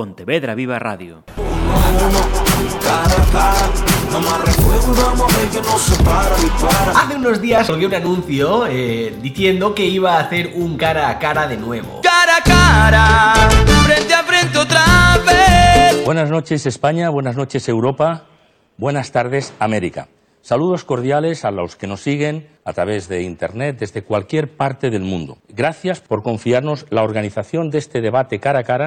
Pontevedra Viva Radio. Hace unos días salió un anuncio eh, diciendo que iba a hacer un cara a cara de nuevo. Cara a cara, frente a frente otra vez. Buenas noches España, buenas noches Europa, buenas tardes América. Saludos cordiales a los que nos siguen a través de Internet desde cualquier parte del mundo. Gracias por confiarnos la organización de este debate cara a cara.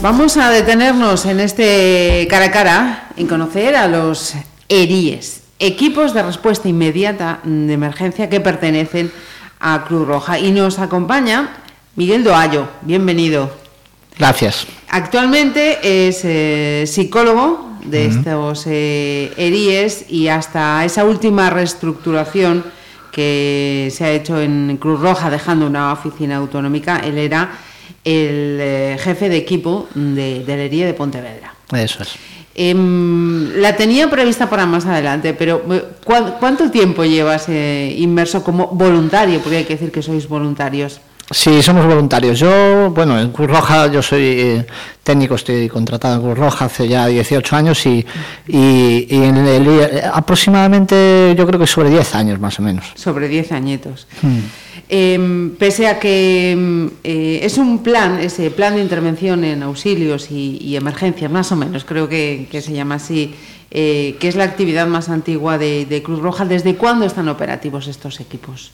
Vamos a detenernos en este cara a cara en conocer a los ERIES, equipos de respuesta inmediata de emergencia que pertenecen a Cruz Roja. Y nos acompaña Miguel Doallo. Bienvenido. Gracias. Actualmente es eh, psicólogo de estos eh, ERIES y hasta esa última reestructuración que se ha hecho en Cruz Roja, dejando una oficina autonómica, él era el eh, jefe de equipo de, del ERIE de Pontevedra. Eso es. Em, la tenía prevista para más adelante, pero eh, ¿cu- ¿cuánto tiempo llevas eh, inmerso como voluntario? Porque hay que decir que sois voluntarios. Sí, somos voluntarios. Yo, bueno, en Cruz Roja, yo soy eh, técnico, estoy contratado en Cruz Roja hace ya 18 años y, y, y en el- eh, aproximadamente yo creo que sobre 10 años más o menos. sobre 10 añitos. Em, pese a que em, eh, es un plan, ese plan de intervención en auxilios y, y emergencias, más o menos, creo que, que se llama así, eh, que es la actividad más antigua de, de Cruz Roja. ¿Desde cuándo están operativos estos equipos?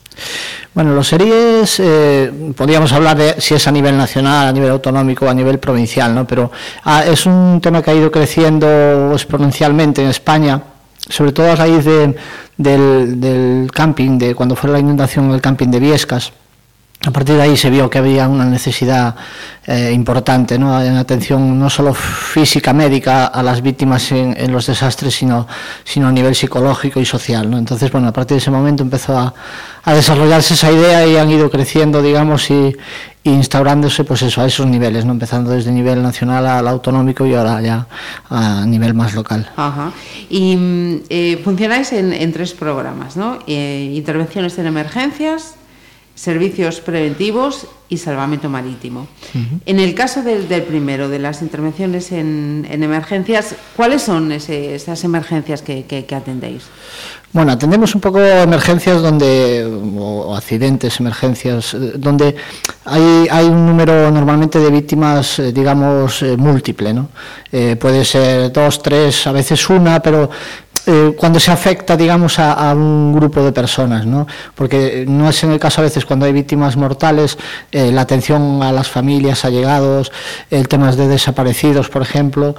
Bueno, los series, eh, podríamos hablar de si es a nivel nacional, a nivel autonómico, a nivel provincial, ¿no? Pero ah, es un tema que ha ido creciendo exponencialmente en España, sobre todo a raíz de- del, del camping, de cuando fue la inundación en el camping de Viescas. A partir de ahí se vio que había una necesidad eh, importante ¿no? en atención no solo física médica a las víctimas en, los desastres, sino, sino a nivel psicológico y social. Entonces, bueno, a partir de ese momento empezó a, a desarrollarse esa idea y han ido creciendo, digamos, y, instaurándose, pues eso, a esos niveles, ¿no? empezando desde el nivel nacional al autonómico y ahora ya a nivel más local. Ajá. Y mm, eh, funcionáis en, en tres programas, ¿no? Eh, intervenciones en emergencias, servicios preventivos y salvamento marítimo. En el caso del, del primero, de las intervenciones en, en emergencias, ¿cuáles son ese- esas emergencias que, que- que atendéis? Bueno, atendemos un poco emergencias donde, o, accidentes, emergencias, eh, donde hay, hay un número normalmente de víctimas, eh, digamos, eh, múltiple, ¿no? Eh, puede ser dos, tres, a veces una, pero eh, cuando se afecta, digamos, a, a un grupo de personas, ¿no? Porque no es en el caso a veces cuando hay víctimas mortales, eh, la atención a las familias, allegados, el tema de desaparecidos, por ejemplo,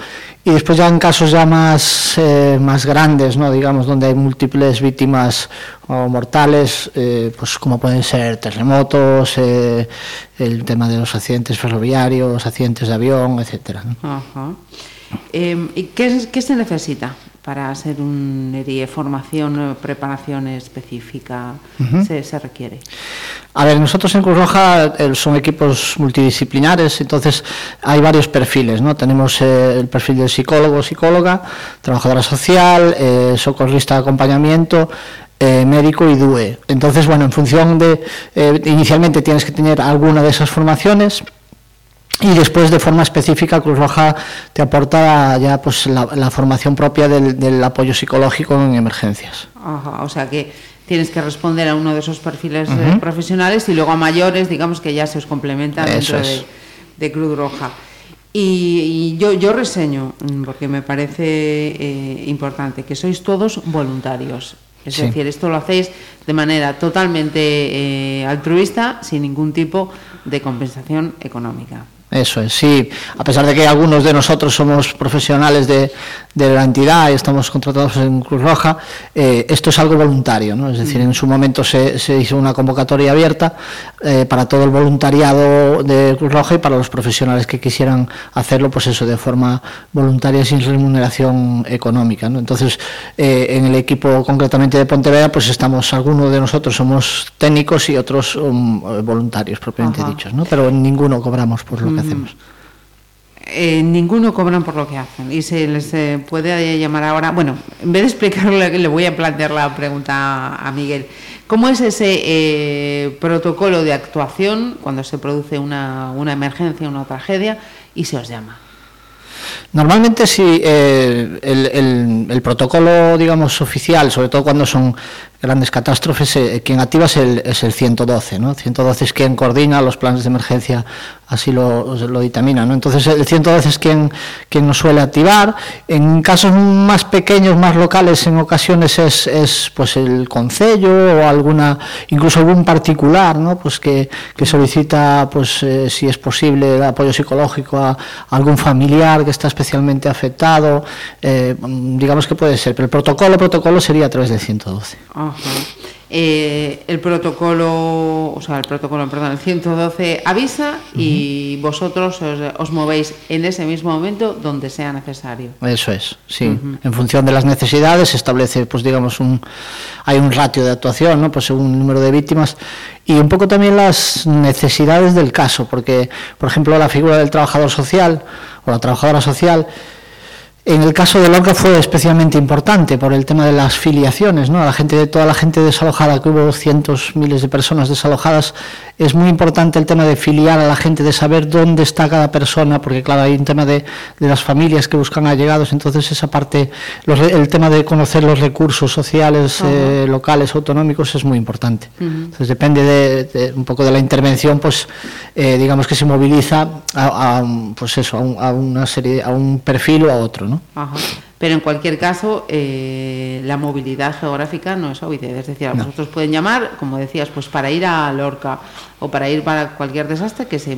y después ya en casos ya más, eh, más grandes, ¿no? digamos, donde hay múltiples víctimas o mortales, eh, pues como pueden ser terremotos, el tema de los accidentes ferroviarios, accidentes de avión, etcétera. ¿no? Ajá. Eh, ¿y qué se necesita para ser un ERIE? ¿Formación, eh, preparación específica se, se requiere? A ver, nosotros en Cruz Roja eh, son equipos multidisciplinares, entonces hay varios perfiles, ¿no? Tenemos eh, el perfil del psicólogo, psicóloga, trabajadora social, eh, socorrista de acompañamiento, eh, médico y DUE. Entonces, bueno, en función de, eh, inicialmente tienes que tener alguna de esas formaciones. Y después, de forma específica, Cruz Roja te aporta ya pues la, la formación propia del, del apoyo psicológico en emergencias. Ajá, o sea que tienes que responder a uno de esos perfiles eh, profesionales y luego a mayores, digamos que ya se os complementan Eso dentro de, de Cruz Roja. Y, y yo, yo reseño, mm, porque me parece eh, importante, que sois todos voluntarios. Es Sí. decir, esto lo hacéis de manera totalmente eh, altruista, sin ningún tipo de compensación económica. Eso es, sí. A pesar de que algunos de nosotros somos profesionales de, de la entidad y estamos contratados en Cruz Roja, eh, esto es algo voluntario, ¿no? Es decir, en su momento se, se hizo una convocatoria abierta eh, para todo el voluntariado de Cruz Roja y para los profesionales que quisieran hacerlo, pues eso, de forma voluntaria sin remuneración económica, ¿no? Entonces, eh, en el equipo concretamente de Pontevedra, pues estamos, algunos de nosotros somos técnicos y otros um, voluntarios propiamente Ajá. dichos, ¿no? Pero ninguno cobramos por lo que hacemos. Eh, ninguno cobran por lo que hacen y se les eh, puede llamar ahora. Bueno, en vez de explicarle, le voy a plantear la pregunta a Miguel. ¿Cómo es ese eh, protocolo de actuación cuando se produce una, una emergencia, una tragedia y se os llama? Normalmente sí, eh, el, el, protocolo, digamos, oficial, sobre todo cuando son grandes catástrofes, eh, quien activa es el, es el 112, ¿no? 112 es quien coordina los planes de emergencia, así lo, lo dictamina, ¿no? Entonces el 112 es quien, quien nos suele activar. En casos más pequeños, más locales, en ocasiones es, es pues el concello o alguna, incluso algún particular, ¿no? Pues que, que solicita, pues eh, si es posible, apoyo psicológico a, algún familiar que está especialmente afectado, eh, digamos que puede ser, pero el protocolo, protocolo sería a través del 112. Eh, el protocolo, o sea, el protocolo, perdón, el 112 avisa y vosotros os, movéis en ese mismo momento donde sea necesario. Eso es, sí. En función de las necesidades se establece, pues digamos, un, hay un ratio de actuación, ¿no? Pues según el número de víctimas y un poco también las necesidades del caso, porque, por ejemplo, la figura del trabajador social o la trabajadora social en el caso de Lorca fue especialmente importante por el tema de las filiaciones, ¿no? La gente, de toda la gente desalojada, que hubo cientos, miles de personas desalojadas, es muy importante el tema de filiar a la gente, de saber dónde está cada persona, porque claro, hay un tema de, las familias que buscan allegados, entonces esa parte, el tema de conocer los recursos sociales, eh, locales, autonómicos, es muy importante. Entonces depende de, un poco de la intervención, pues eh, digamos que se moviliza a, pues eso, a, una serie, a un perfil o a otro, ¿no? Pero en cualquier caso, eh, la movilidad geográfica no es obvia. Es decir, a vosotros pueden llamar, como decías, pues para ir a Lorca o para ir para cualquier desastre que se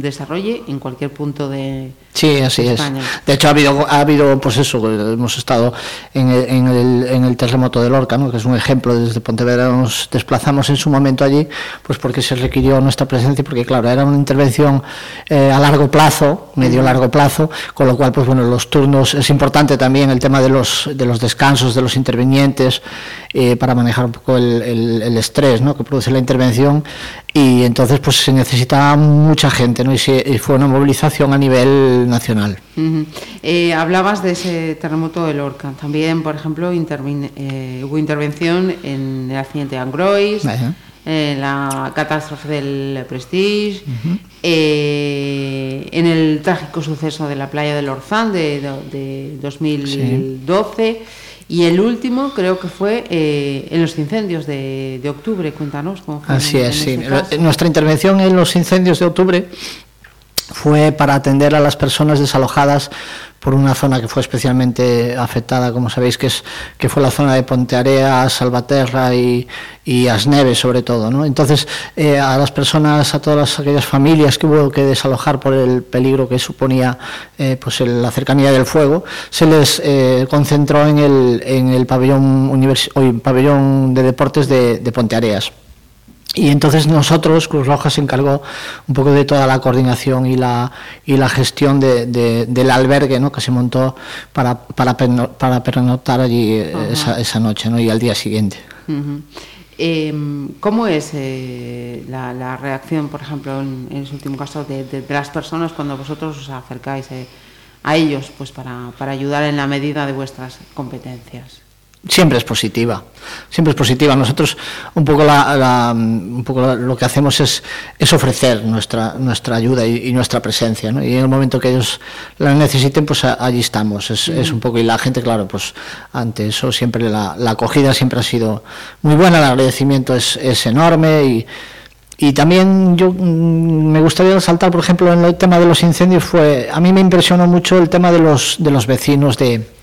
desarrolle en cualquier punto de, Sí, así es. De hecho, ha habido, ha habido, pues eso, hemos estado en el, en el, en el terremoto de Lorca, ¿no? que es un ejemplo, desde Pontevedra nos desplazamos en su momento allí, pues porque se requirió nuestra presencia, porque claro, era una intervención eh, a largo plazo, medio largo plazo, con lo cual, pues bueno, los turnos, es importante también el tema de los, de los descansos de los intervinientes, eh, para manejar un poco el, el, estrés ¿no? que produce la intervención, y entonces pues se necesitaba mucha gente, ¿no? y, y fue una movilización a nivel nacional. Eh, hablabas de ese terremoto de Lorca. También, por ejemplo, eh, hubo intervención en el accidente de Angrois, en la catástrofe del Prestige, eh, en el trágico suceso de la playa del Orzán de, 2012. Y el último creo que fue en los incendios de, octubre. Cuéntanos cómo fue. Así es, sí. Nuestra intervención en los incendios de octubre fue para atender a las personas desalojadas por una zona que fue especialmente afectada, como sabéis, que es que fue la zona de Pontearea, Salvaterra y, y Asneve, sobre todo. ¿no? Entonces, eh, a las personas, a todas aquellas familias que hubo que desalojar por el peligro que suponía eh, pues la cercanía del fuego, se les eh, concentró en el, en el pabellón, univers pabellón de deportes de, de Ponteareas. Y entonces nosotros, Cruz Roja, se encargó un poco de toda la coordinación y la, y la gestión de, del albergue ¿no? que se montó para, para, para pernoctar allí eh, esa, esa, noche ¿no? y al día siguiente. Em, ¿Cómo es eh, la, reacción, por ejemplo, en, en ese último caso, de, las personas cuando vosotros os acercáis eh, a ellos pues para, para ayudar en la medida de vuestras competencias? Siempre es positiva, siempre es positiva. Nosotros un poco, la, un poco lo que hacemos es, es ofrecer nuestra, nuestra ayuda y, nuestra presencia, ¿no? y en el momento que ellos la necesiten, pues allí estamos. Es, es, un poco, y la gente, claro, pues ante eso siempre la, la acogida siempre ha sido muy buena, el agradecimiento es, es enorme y, y también yo mm, me gustaría resaltar, por ejemplo, en el tema de los incendios, fue a mí me impresionó mucho el tema de los, de los vecinos de,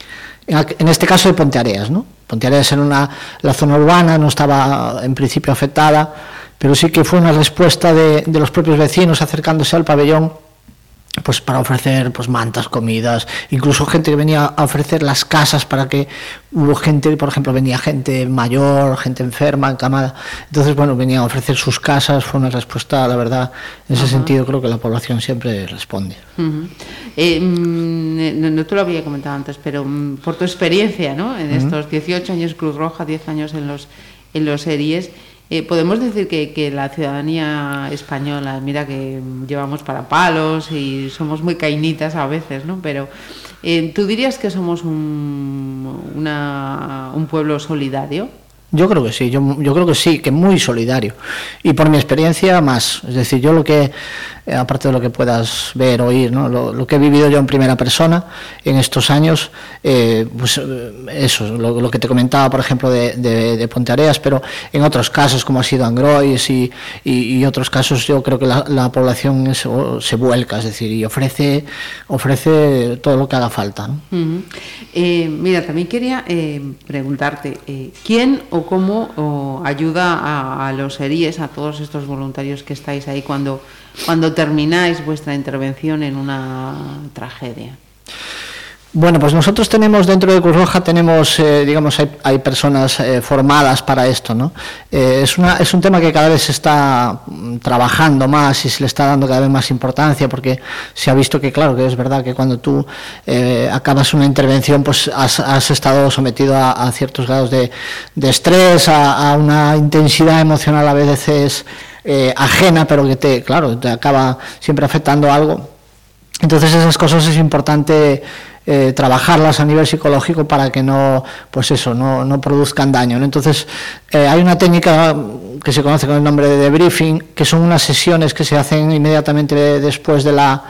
en este caso de Ponteareas, ¿no? Ponteareas era una, la zona urbana, no estaba en principio afectada, pero sí que fue una respuesta de, de los propios vecinos acercándose al pabellón pues para ofrecer pues mantas, comidas, incluso gente que venía a ofrecer las casas para que hubo gente, por ejemplo, venía gente mayor, gente enferma, encamada, entonces bueno, venía a ofrecer sus casas, fue una respuesta, la verdad, en ese sentido creo que la población siempre responde. Eh, mm, no, te lo había comentado antes, pero mm, por tu experiencia, ¿no? En estos 18 años Cruz Roja, 10 años en los en los series, eh, podemos decir que, la ciudadanía española, mira que llevamos para palos y somos muy cainitas a veces, ¿no? Pero eh, ¿tú dirías que somos un, un pueblo solidario? Yo creo que sí, yo, yo, creo que sí, que muy solidario. Y por mi experiencia más. Es decir, yo lo que eh, aparte de lo que puedas ver, oír, ¿no? Lo, que he vivido yo en primera persona en estos años, eh, pues eso, lo, que te comentaba, por ejemplo, de, de, Ponteareas, pero en otros casos, como ha sido Angrois y, otros casos, yo creo que la, población se vuelca, es decir, y ofrece, ofrece todo lo que haga falta. mira, también quería preguntarte, ¿quién o cómo ayuda a, los ERIES, a todos estos voluntarios que estáis ahí cuando, cuando termináis vuestra intervención en una tragedia? Bueno, pues nosotros tenemos dentro de Cruz Roja tenemos, eh, digamos, hay, personas eh, formadas para esto, ¿no? Eh, es, una, es un tema que cada vez se está mm, trabajando más y se le está dando cada vez más importancia porque se ha visto que, claro, que es verdad que cuando tú acabas una intervención, pues has, estado sometido a, ciertos grados de, estrés, a, una intensidad emocional a veces ajena, pero que te, claro, te acaba siempre afectando algo. Entonces esas cosas es importante eh, trabajarlas a nivel psicológico para que no, pues eso, no, no produzcan daño. Entonces, eh, hay una técnica que se conoce con el nombre de debriefing, que son unas sesiones que se hacen inmediatamente después de la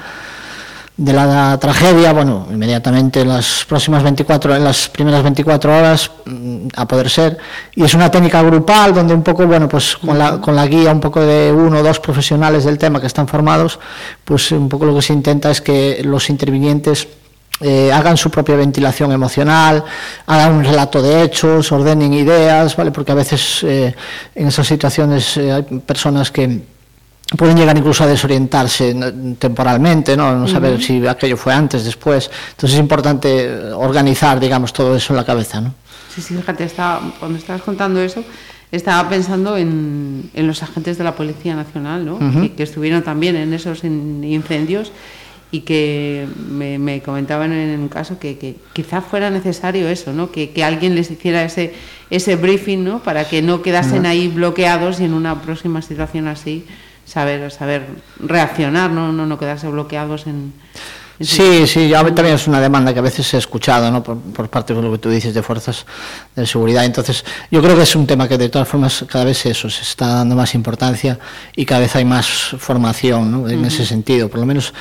de la tragedia, bueno, inmediatamente en las próximas 24, en las primeras 24 horas, mm, a poder ser, y es una técnica grupal donde un poco, bueno, pues con la, con la guía un poco de uno o dos profesionales del tema que están formados, pues un poco lo que se intenta es que los intervinientes eh, hagan su propia ventilación emocional, hagan un relato de hechos, ordenen ideas, ¿vale? Porque a veces eh, en esas situaciones eh, hay personas que pueden llegar incluso a desorientarse temporalmente, ¿no? no saber si aquello fue antes, después. Entonces es importante organizar, digamos, todo eso en la cabeza, ¿no? Sí, sí, fíjate, estaba, cuando estabas contando eso, estaba pensando en, en los agentes de la Policía Nacional, ¿no? que, que, estuvieron también en esos incendios y que me, comentaban en un caso que, que, quizá fuera necesario eso, ¿no? Que, alguien les hiciera ese, ese briefing ¿no? para que no quedasen ahí bloqueados y en una próxima situación así saber, saber reaccionar, ¿no? No, no quedarse bloqueados en, Sí, sí, yo también es una demanda que a veces he escuchado ¿no? por, parte de lo que tú dices de fuerzas de seguridad. Entonces, yo creo que es un tema que de todas formas cada vez eso se está dando más importancia y cada vez hay más formación ¿no? en ese sentido. Por lo menos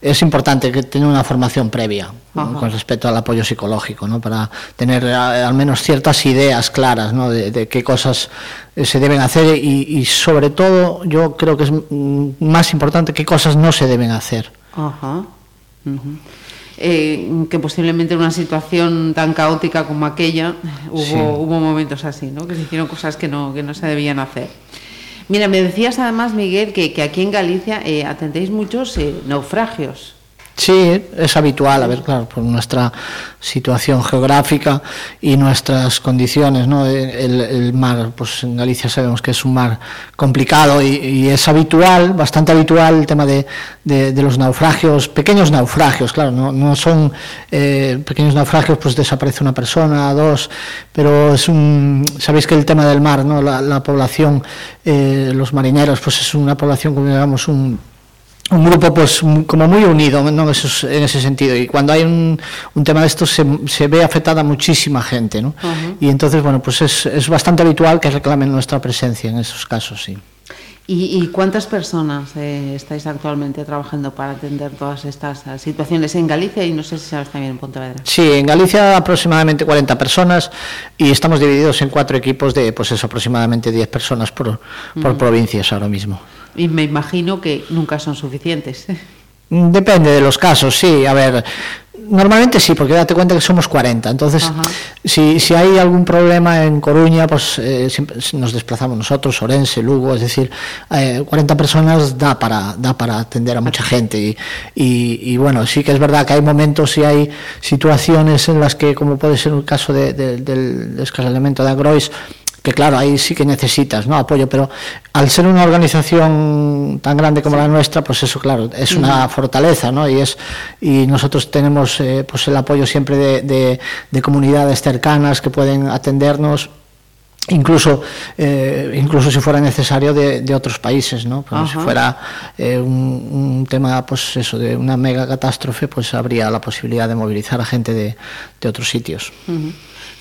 es importante que tenga una formación previa con respecto al apoyo psicológico, ¿no? para tener al menos ciertas ideas claras ¿no? de, qué cosas eh, se deben hacer y, y, sobre todo yo creo que es más importante qué cosas no se deben hacer. Ajá. Eh, que posiblemente en una situación tan caótica como aquella hubo, hubo momentos así, ¿no? que se hicieron cosas que no, que no se debían hacer. Mira, me decías además, Miguel, que, que aquí en Galicia eh, atendéis muchos eh, naufragios. Sí, es habitual, a ver, claro, por nuestra situación geográfica y nuestras condiciones, ¿no? El, mar, pues en Galicia sabemos que es un mar complicado y, es habitual, bastante habitual el tema de, de, los naufragios, pequeños naufragios, claro, no, no son eh, pequeños naufragios, pues desaparece una persona, dos, pero es un, sabéis que el tema del mar, ¿no? La, población, eh, los marineros, pues es una población, como digamos, un un grupo pues como muy unido ¿no? en ese sentido y cuando hay un, un tema de esto se, se, ve afectada muchísima gente ¿no? y entonces bueno pues es, es, bastante habitual que reclamen nuestra presencia en esos casos sí ¿Y, cuántas personas eh, estáis actualmente trabajando para atender todas estas eh, situaciones en Galicia y no sé si sabes también en Pontevedra? Sí, en Galicia aproximadamente 40 personas y estamos divididos en cuatro equipos de pues eso, aproximadamente 10 personas por, por provincias ahora mismo. Y me imagino que nunca son suficientes. Depende de los casos, sí. A ver, normalmente sí, porque date cuenta que somos 40. Entonces, si, si, hay algún problema en Coruña, pues eh, siempre nos desplazamos nosotros, Orense, Lugo, es decir, 40 eh, personas da para, da para atender a mucha gente. Y, y, bueno, sí que es verdad que hay momentos y hay situaciones en las que, como puede ser el caso del escalamiento de Agrois, que claro, ahí sí que necesitas ¿no? apoyo, pero al ser una organización tan grande como la nuestra, pues eso, claro, es una fortaleza, ¿no? Y, es, y nosotros tenemos eh, pues el apoyo siempre de, de, comunidades cercanas que pueden atendernos incluso eh, incluso si fuera necesario de, de otros países no pues si fuera eh, un, un, tema pues eso de una mega catástrofe pues habría la posibilidad de movilizar a gente de, de otros sitios uh -huh.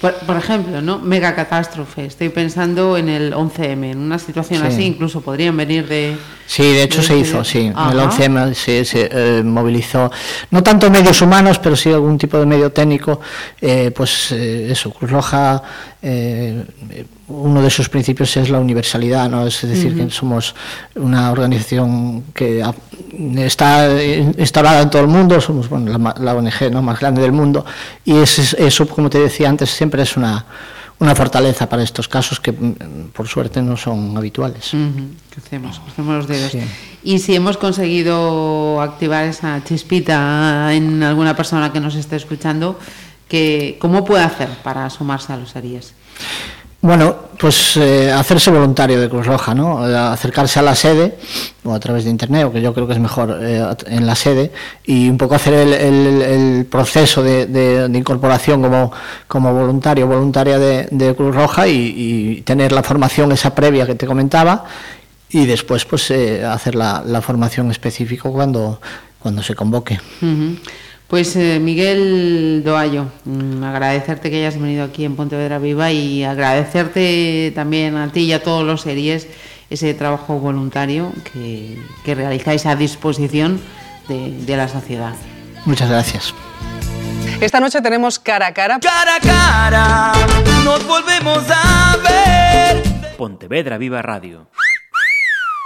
Por, por, ejemplo, ¿no? Mega catástrofe. Estoy pensando en el 11M. En una situación sí. así, incluso podrían venir de. Sí, de hecho de se hizo, sí. Ajá. El 11M se, se eh, movilizó, no tanto medios humanos, pero sí algún tipo de medio técnico. Eh, pues eh, eso, Cruz Roja, eh, uno de sus principios es la universalidad, ¿no? Es decir, uh -huh. que somos una organización que está instalada en todo el mundo, somos bueno, la, la ONG ¿no? más grande del mundo, y es, eso, como te decía antes, siempre es una, una fortaleza para estos casos que mm, por suerte no son habituales. Uh -huh. Crucemos, crucemos los dedos. Sí. Y si hemos conseguido activar esa chispita en alguna persona que nos esté escuchando, que, ¿cómo puede hacer para sumarse a los ARIES? Bueno, pues eh, hacerse voluntario de Cruz Roja, ¿no? Acercarse a la sede o a través de internet, o que yo creo que es mejor eh, en la sede, y un poco hacer el, el, el proceso de, de, de, incorporación como, como voluntario o voluntaria de, de, Cruz Roja y, y, tener la formación esa previa que te comentaba y después pues eh, hacer la, la, formación específica cuando, cuando se convoque. Uh -huh. Pues eh, Miguel Doallo, mmm, agradecerte que hayas venido aquí en Pontevedra Viva y agradecerte también a ti y a todos los series ese trabajo voluntario que, que realizáis a disposición de, de, la sociedad. Muchas gracias. Esta noche tenemos cara a cara. Cara a cara, nos volvemos a ver. Pontevedra Viva Radio.